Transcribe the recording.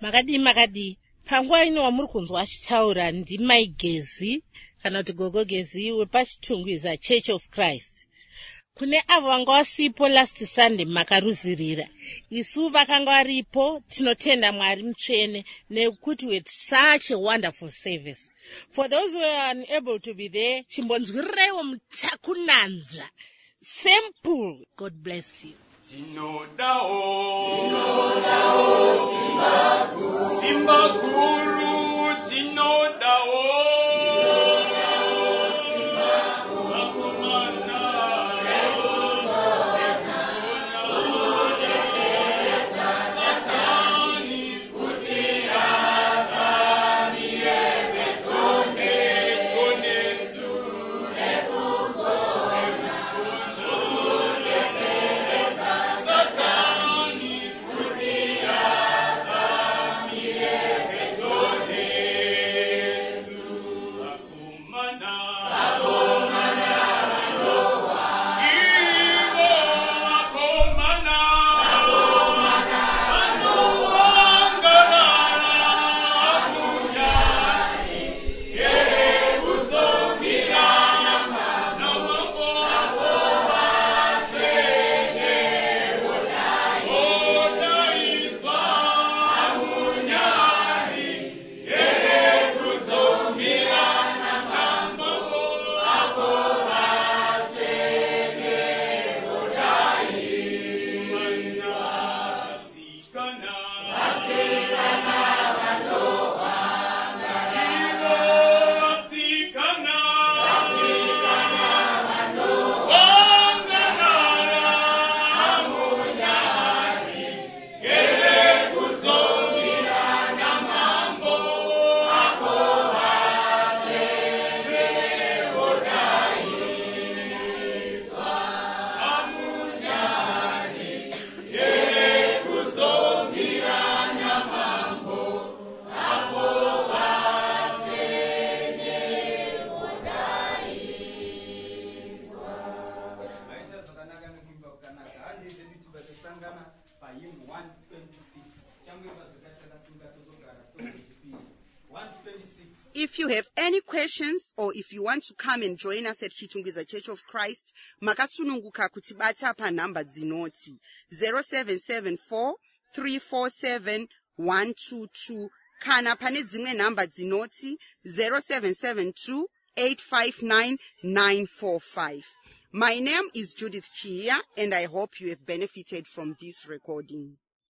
makadii makadii. Panguva ino wamuri kunzwa achitaura ndimaigezi kana kuti gogogezi wepachitungwiza church of christ. Kune avo vanga vasipo last sunday makaruzirira. Isu vakanga varipo tinotenda mwari mutsvene nekuti with such a wonderful service. For those who are unable to be there chimbonzwiriraiwo mutakunanzva. Simple god bless you. Tinodawo tinodawo tosangana 126 changoimba zvakati takasunga tozogara soo chipiri 126 If you have any questions or if you want to come and join us at Chitungwiza Church of Christ, makasununguka kutibata panhamba dzinoti 0774 347 122 kana pane dzimwe nhamba dzinoti 0772 859 945. My name is Judith Chia and I hope you have benefited from this recording.